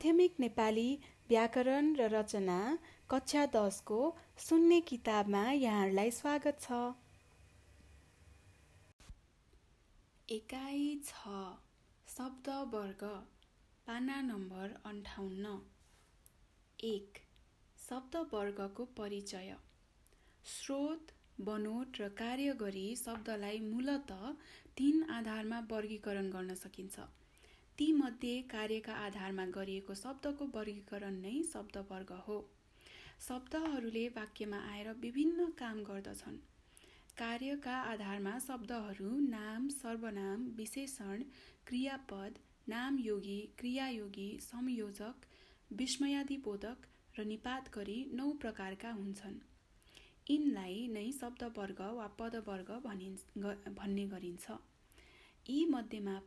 माध्यमिक नेपाली व्याकरण र रचना कक्षा दसको सुन्ने किताबमा यहाँहरूलाई स्वागत छ। एकाइ छ शब्द वर्ग पाना नम्बर अन्ठाउन्न। एक शब्द वर्गको परिचय। स्रोत बनोट र कार्य गरी शब्दलाई मूलत तीन आधारमा वर्गीकरण गर्न सकिन्छ। तीमध्ये कार्यका आधारमा गरिएको शब्दको वर्गीकरण नै शब्दवर्ग हो। शब्दहरूले वाक्यमा आएर विभिन्न काम गर्दछन्। कार्यका आधारमा शब्दहरू नाम सर्वनाम विशेषण क्रियापद नामयोगी क्रियायोगी संयोजक विस्मयादिबोधक र निपात गरी नौ प्रकारका हुन्छन्। यिनलाई नै शब्दवर्ग वा पदवर्ग भनिन् भन्ने गरिन्छ। यी मध्येमा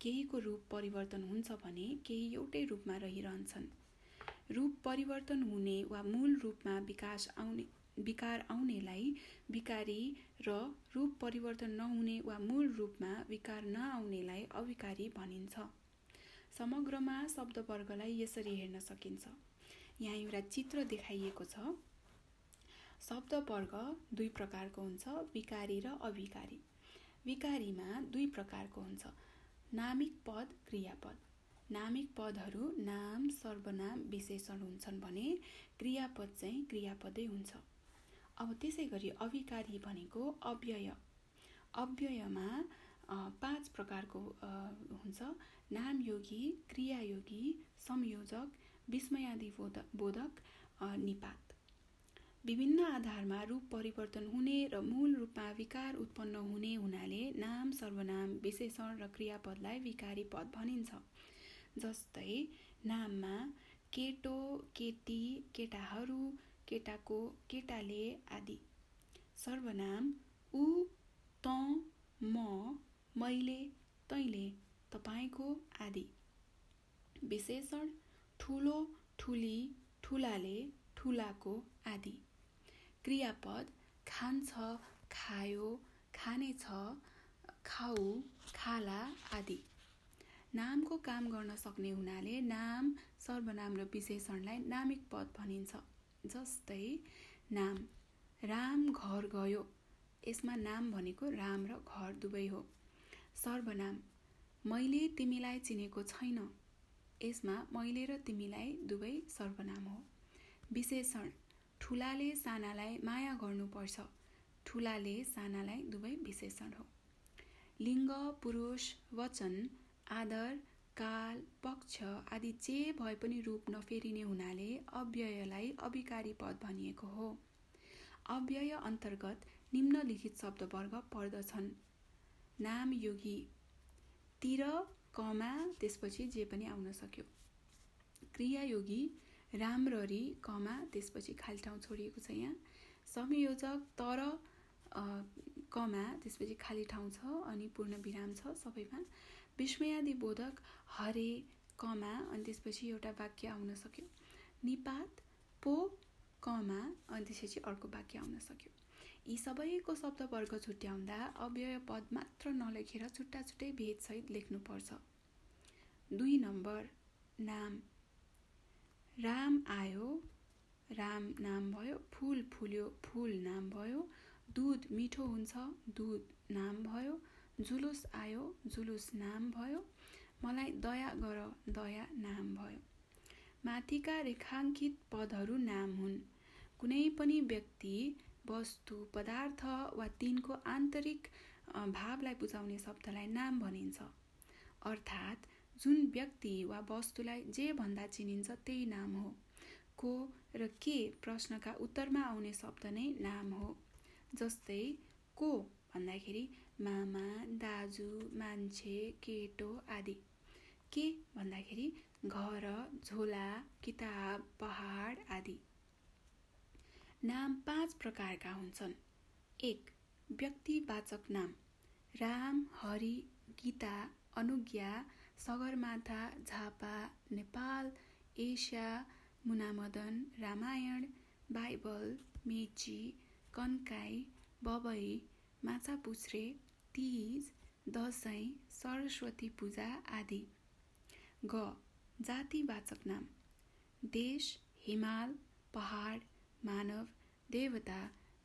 केहीको रूप परिवर्तन हुन्छ भने केही एउटै रूपमा रहिरहन्छन्। रूप परिवर्तन हुने वा मूल रूपमा विकास आउने विकार आउनेलाई विकारी र रूप परिवर्तन नहुने वा मूल रूपमा विकार नआउनेलाई अविकारी भनिन्छ। समग्रमा शब्दवर्गलाई यसरी हेर्न सकिन्छ। यहाँ एउटा चित्र देखाइएको छ। शब्दवर्ग दुई प्रकारको हुन्छ विकारी र अविकारी। विकारीमा दुई प्रकारको हुन्छ। नामिक पद क्रियापद। नामिक पदहरू नाम सर्वनाम विशेषण हुन्छन् भने क्रियापद चाहिँ क्रियापदै हुन्छ। अब त्यसै गरी अविकारी भनेको अव्यय। अव्ययमा पाँच प्रकारको हुन्छ। नामयोगी क्रियायोगी संयोजक विस्मयादि बोधक निपात। विभिन्न आधारमा रूप परिवर्तन हुने र मूल रूपमा विकार उत्पन्न हुने हुनाले नाम सर्वनाम विशेषण र क्रियापदलाई विकारी पद भनिन्छ। जस्तै नाममा केटो केटी केटाहरू केटाको केटाले आदि। सर्वनाम ऊ त म मैले तैले तपाईँको आदि। विशेषण ठुलो ठुली ठुलाले ठुलाको आदि। क्रियापद खान्छ खायो खानेछ खाऊ खाला आदि। नामको काम गर्न सक्ने हुनाले नाम सर्वनाम र विशेषणलाई नामिक पद भनिन्छ जस्तै नाम राम घर गयो। यसमा नाम भनेको राम र घर दुवै हो। सर्वनाम मैले तिमीलाई चिनेको छैन। यसमा मैले र तिमीलाई दुवै सर्वनाम हो। विशेषण ठुलाले सानालाई माया गर्नुपर्छ। ठुलाले सानालाई दुवै विशेषण हो। लिङ्ग पुरुष वचन आदर काल पक्ष आदि जे भए पनि रूप नफेरिने हुनाले अव्ययलाई अविकारी पद भनिएको हो। अव्यय अन्तर्गत निम्नलिखित शब्दवर्ग पर्दछन्। नाम योगी। तिर कमा त्यसपछि जे पनि आउन सक्यो। क्रियायोगी राम्ररी कमा त्यसपछि खाली ठाउँ छोडिएको छ यहाँ। संयोजक तर कमा त्यसपछि खाली ठाउँ छ अनि पूर्ण विराम छ सबैमा। विस्मयादि बोधक हरे कमा अनि त्यसपछि एउटा वाक्य आउन सक्यो। निपात पो कमा अनि त्यसपछि अर्को वाक्य आउन सक्यो। यी सबैको शब्दवर्ग छुट्याउँदा अव्यय पद मात्र नलेखेर छुट्टा छुट्टै भेदसहित लेख्नुपर्छ। दुई नम्बर नाम। राम आयो राम नाम भयो फुल फुल्यो फुल नाम भयो दुध मिठो हुन्छ दुध नाम भयो जुलुस आयो जुलुस नाम भयो मलाई दया गर दया नाम भयो। माथिका रेखाङ्कित पदहरू नाम हुन्। कुनै पनि व्यक्ति वस्तु पदार्थ वा तिनको आन्तरिक भावलाई बुझाउने शब्दलाई नाम भनिन्छ। अर्थात् जुन व्यक्ति वा वस्तुलाई जे भन्दा चिनिन्छ त्यही नाम हो। को र के प्रश्नका उत्तरमा आउने शब्द नै नाम हो। जस्तै को भन्दाखेरि मामा दाजु मान्छे केटो आदि। के भन्दाखेरि घर झोला किताब पहाड आदि। नाम पाँच प्रकारका हुन्छन्। एक व्यक्तिवाचक नाम। राम हरि गीता अनुज्ञा सगरमाथा झापा नेपाल एसिया मुनामदन रामायण बाइबल मेची कन्काई बबई माछापुछ्रे तिज दसैँ सरस्वती पूजा आदि। ग जातिवाचक नाम। देश हिमाल पहाड मानव देवता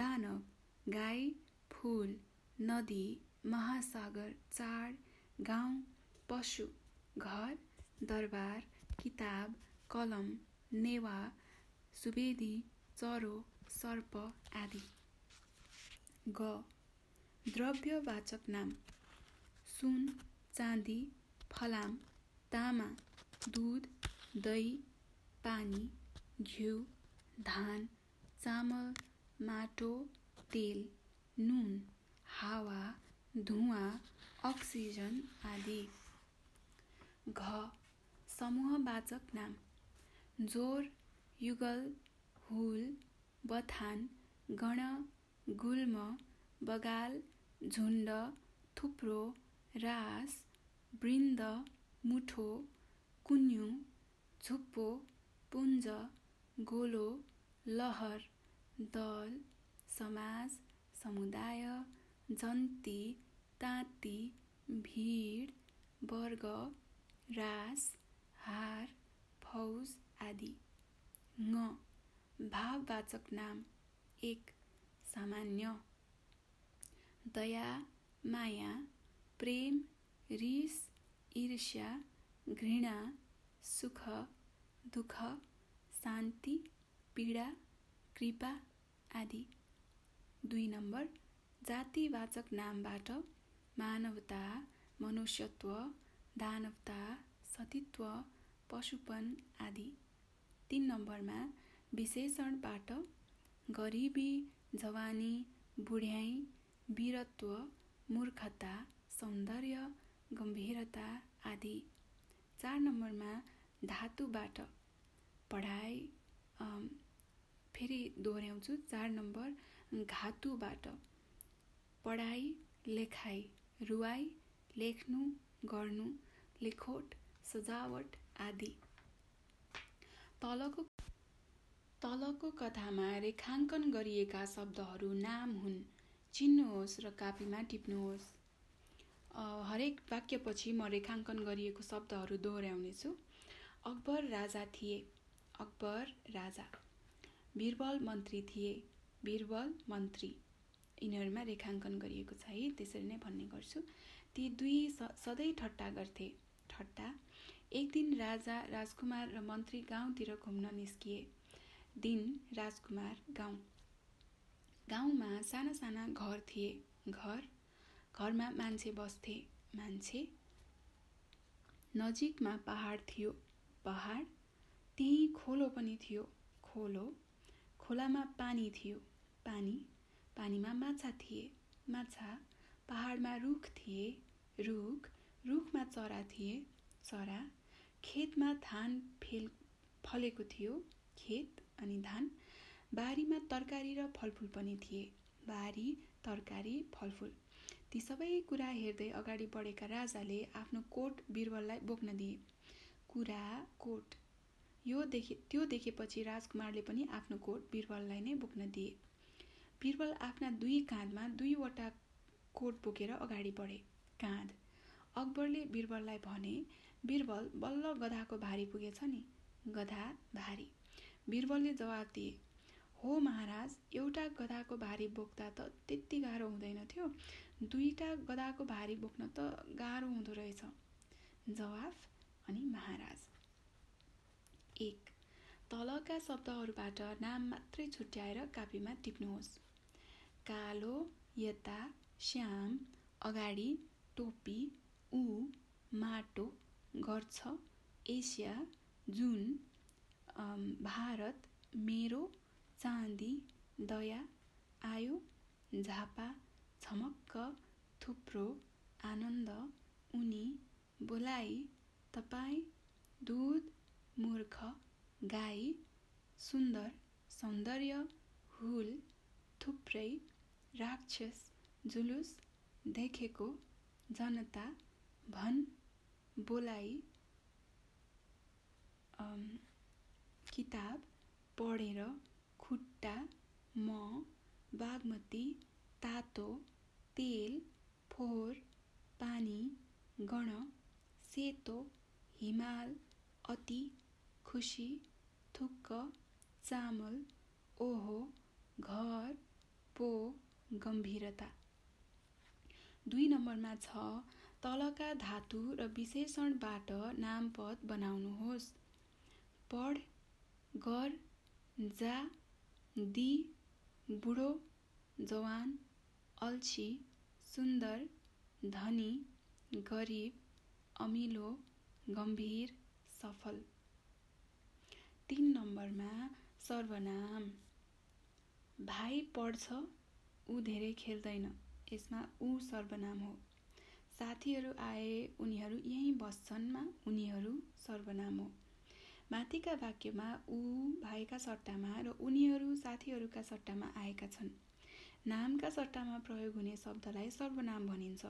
दानव गाई फुल नदी महासागर चाड गाउँ पशु घर दरबार किताब कलम नेवा सुवेदी चरो सर्प आदि। ग. द्रव्यवाचक नाम। सुन चाँदी फलाम तामा दुध दही पानी घिउ धान चामल माटो तेल नुन हावा धुवा अक्सिजन आदि। घ समूहवाचक नाम। जोर युगल हुल बथान गण गुल्म बगाल झुन्ड थुप्रो रास वृन्द मुठो कुन्यु झुप्पो पुञ्ज गोलो लहर दल समाज समुदाय जन्ती ताँती भिड वर्ग रास हार फौज आदि। ङ भाववाचक नाम एक सामान्य। दया माया प्रेम रिस ईर्ष्या घृणा सुख दुःख शान्ति पीडा कृपा आदि। दुई नम्बर जातिवाचक नामबाट मानवता मनुष्यत्व दानवता सतीत्व पशुपन आदि। तिन नम्बरमा विशेषणबाट गरिबी जवानी बुढ्याइ वीरत्व मूर्खता सौन्दर्य गम्भीरता आदि। चार नम्बरमा धातुबाट पढाइ फेरि दोहोऱ्याउँछु। चार नम्बर घातुबाट पढाइ लेखाइ रुवाई लेख्नु गर्नु लेखोट सजावट आदि। तलको तलको कथामा रेखाङ्कन गरिएका शब्दहरू नाम हुन्। चिन्नुहोस् र कापीमा टिप्नुहोस्। हरेक वाक्यपछि म रेखाङ्कन गरिएको शब्दहरू दोहोऱ्याउनेछु। अकबर राजा थिए। अकबर राजा। बिरबल मन्त्री थिए। बिरबल मन्त्री। यिनीहरूमा रेखाङ्कन गरिएको छ है त्यसरी नै भन्ने गर्छु। ती दुई सधैँ ठट्टा गर्थे। ठट्टा। एक दिन राजा राजकुमार र मन्त्री गाउँतिर घुम्न निस्किए। दिन राजकुमार गाउँ। गाउँमा साना साना घर थिए। घर घरमा मान्छे बस्थे। मान्छे नजिकमा पहाड थियो। पहाड त्यही खोलो पनि थियो। खोलो खोलामा पानी थियो। पानी पानीमा माछा थिए। माछा पहाडमा रुख थिए। रुख रुखमा चरा थिए। चरा खेतमा धान फेल फलेको थियो। खेत अनि धान बारीमा तरकारी र फलफुल पनि थिए। बारी तरकारी फलफुल। ती सबै कुरा हेर्दै अगाडि बढेका राजाले आफ्नो कोट बिरबललाई बोक्न दिए। कुरा कोट। यो देखे त्यो देखेपछि राजकुमारले पनि आफ्नो कोट बिरबललाई नै बोक्न दिए। बिरबल आफ्ना दुई काँधमा दुईवटा कोट बोकेर अगाडि बढे। काँध। अकबरले बिरबललाई भने बिरबल बल्ल गधाको भारी पुगेछ नि। गधा भारी। बिरबलले जवाब दिए हो महाराज एउटा गधाको भारी बोक्दा त त्यति गाह्रो हुँदैन थियो। दुईवटा गधाको भारी बोक्न त गाह्रो हुँदो रहेछ। जवाफ अनि महाराज। एक। तलका शब्दहरूबाट नाम मात्रै छुट्याएर कापीमा टिप्नुहोस्। कालो यता श्याम अगाडि टोपी ऊ माटो गर्छ एसिया जुन भारत मेरो चाँदी दया आयो झापा छमक्क थुप्रो आनन्द उनी बोलाइ तपाईँ दुध मूर्ख गाई सुन्दर सौन्दर्य हुल थुप्रै राक्षस जुलुस देखेको जनता भन बोलाइ किताब पढेर खुट्टा म बागमती तातो तेल फोहोर पानी गण सेतो हिमाल अति खुसी थुक्क चामल ओहो घर पो गम्भीरता। दुई नम्बरमा छ तलका धातु र विशेषणबाट नामपद बनाउनुहोस्। पढ गर जा दि बुढो जवान अल्छी सुन्दर धनी गरिब अमिलो गम्भीर सफल। तिन नम्बरमा सर्वनाम। भाइ पढ्छ ऊ धेरै खेल्दैन। यसमा ऊ सर्वनाम हो। साथीहरू आए उनीहरू यहीँ बस्छन्मा उनीहरू सर्वनाम हो। माथिका वाक्यमा ऊ भाइका सट्टामा र उनीहरू साथीहरूका सट्टामा आएका छन्। नामका सट्टामा प्रयोग हुने शब्दलाई सर्वनाम भनिन्छ।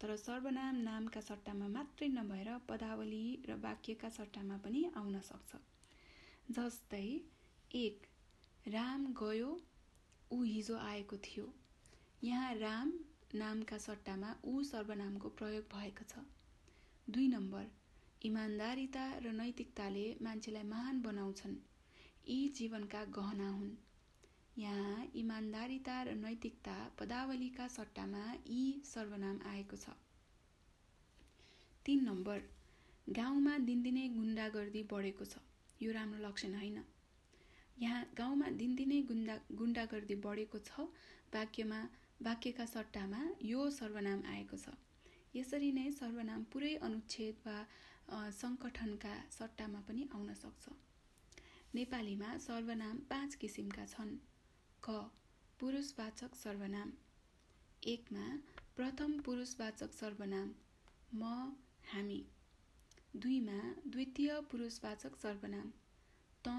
तर सर्वनाम नामका सट्टामा मात्रै नभएर पदावली र वाक्यका सट्टामा पनि आउन सक्छ। जस्तै एक राम गयो ऊ हिजो आएको थियो। यहाँ राम नामका सट्टामा ऊ सर्वनामको प्रयोग भएको छ। दुई नम्बर इमान्दारिता र नैतिकताले मान्छेलाई महान बनाउँछन्। यी जीवनका गहना हुन्। यहाँ इमान्दारिता र नैतिकता पदावलीका सट्टामा यी सर्वनाम आएको छ। तिन नम्बर गाउँमा दिनदिनै गुन्डागर्दी बढेको छ। यो राम्रो लक्षण होइन। यहाँ गाउँमा दिनदिनै गुन्डा गुन्डागर्दी बढेको छ। वाक्यमा वाक्यका सट्टामा यो सर्वनाम आएको छ। यसरी नै सर्वनाम पुरै अनुच्छेद वा सङ्गठनका सट्टामा पनि आउन सक्छ। नेपालीमा सर्वनाम पाँच किसिमका छन्। क पुरुषवाचक सर्वनाम। एकमा प्रथम पुरुषवाचक सर्वनाम। म हामी। दुईमा द्वितीय पुरुषवाचक सर्वनाम। त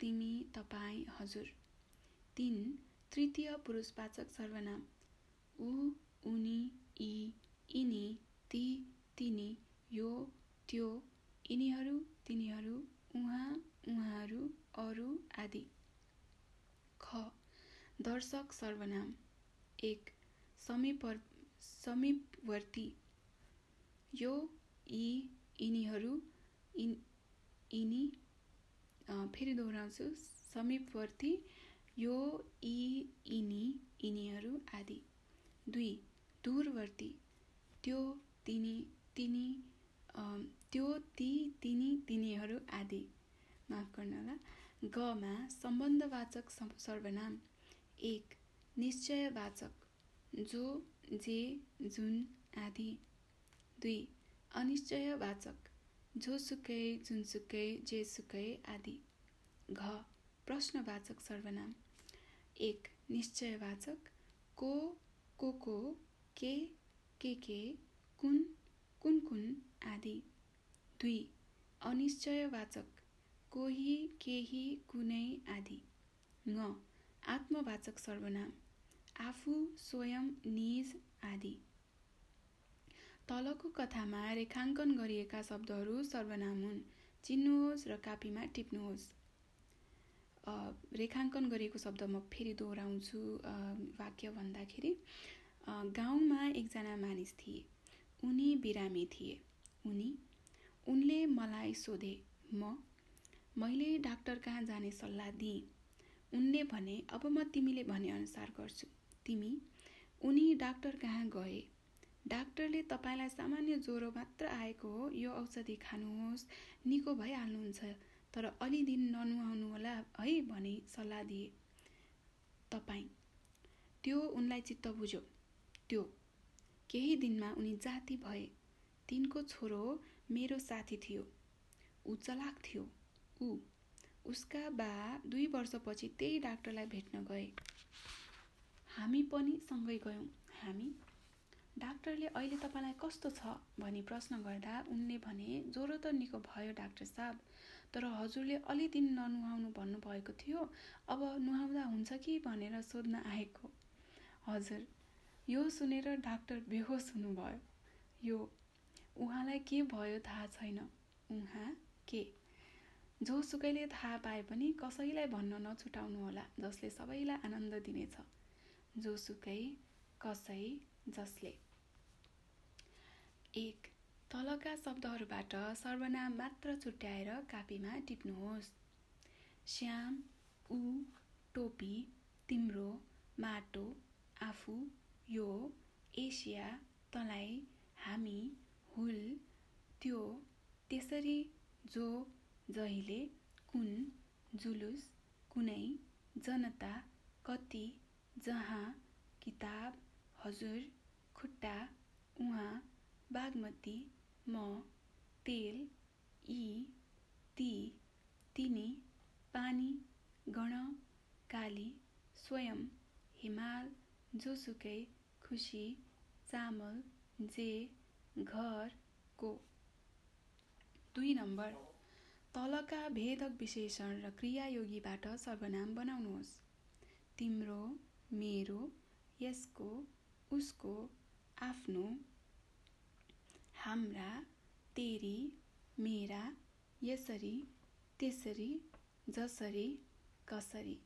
तिमी तपाईँ हजुर। तिन तृतीय पुरुषवाचक सर्वनाम। ऊ उनी यी यिनी ती तिनी यो त्यो यिनीहरू तिनीहरू उहाँ उहाँहरू अरू आदि। ख दर्शक सर्वनाम। एक समीप समीपवर्ती। यो यी यिनीहरू यिनी फेरि दोहोऱ्याउँछु। समीपवर्ती यो यी यिनी यिनीहरू आदि। दुई दूरवर्ती। त्यो तिनी तिनी त्यो ती तिनी तिनीहरू आदि। माफ गर्नु होला। गमा सम्बन्धवाचक सर्वनाम। एक निश्चयवाचक। जो जे जुन आदि। दुई अनिश्चयवाचक। जोसुकै जुनसुकै जेसुकै आदि। घ प्रश्नवाचक सर्वनाम। एक निश्चयवाचक। को को को के के के कुन कुन कुन आदि। दुई अनिश्चयवाचक। कोही केही कुनै आदि। ङ आत्मवाचक सर्वनाम। आफू स्वयं निज आदि। तलको कथामा रेखाङ्कन गरिएका शब्दहरू सर्वनाम हुन्। चिन्नुहोस् र कापीमा टिप्नुहोस्। रेखाङ्कन गरिएको शब्द म फेरि दोहोऱ्याउँछु वाक्य भन्दाखेरि। गाउँमा एकजना मानिस थिए। उनी बिरामी थिए। उनी उनले मलाई सोधे म मैले डाक्टर कहाँ जाने सल्लाह दिएँ? उनले भने अब म तिमीले भनेअनुसार गर्छु। तिमी उनी डाक्टर कहाँ गए? डाक्टरले तपाईँलाई सामान्य ज्वरो मात्र आएको हो यो औषधि खानुहोस्। निको भइहाल्नुहुन्छ तर अलि दिन ननुहाउनु होला है भनी सल्लाह दिए। तपाईँ त्यो उनलाई चित्त बुझ्यो। त्यो केही दिनमा उनी जाति भए। तिनको छोरो मेरो साथी थियो। ऊ चलाक थियो। ऊ उसका बा दुई वर्षपछि त्यही डाक्टरलाई भेट्न गए। हामी पनि सँगै गयौँ। हामी डाक्टरले अहिले तपाईँलाई कस्तो छ भनी प्रश्न गर्दा उनले भने ज्वरो त निको भयो डाक्टर साहब तर हजुरले अलि दिन ननुहाउनु भन्नुभएको थियो। अब नुहाउँदा हुन्छ कि भनेर सोध्न आएको। हजुर यो सुनेर डाक्टर बेहोस हुनुभयो। यो उहाँलाई के भयो थाहा छैन। उहाँ के? जोसुकैले थाहा पाए पनि कसैलाई भन्न नछुटाउनु होला जसले सबैलाई आनन्द दिनेछ। जोसुकै कसै जसले। एक तलका शब्दहरूबाट सर्वनाम मात्र छुट्याएर कापीमा टिप्नुहोस्। श्याम ऊ टोपी तिम्रो माटो आफू यो एसिया तँलाई हामी हुल त्यो त्यसरी जो जहिले कुन जुलुस कुनै जनता कति जहाँ किताब हजुर खुट्टा उहाँ बागमती म तेल यी ती तिनी पानी गण काली स्वयं हिमाल जोसुकै खुसी चामल जे घरको दुई नम्बर। तलका भेदक विशेषण र क्रियायोगीबाट सर्वनाम बनाउनुहोस्। तिम्रो मेरो यसको उसको आफ्नो हाम्रा तेरी मेरा यसरी त्यसरी जसरी कसरी।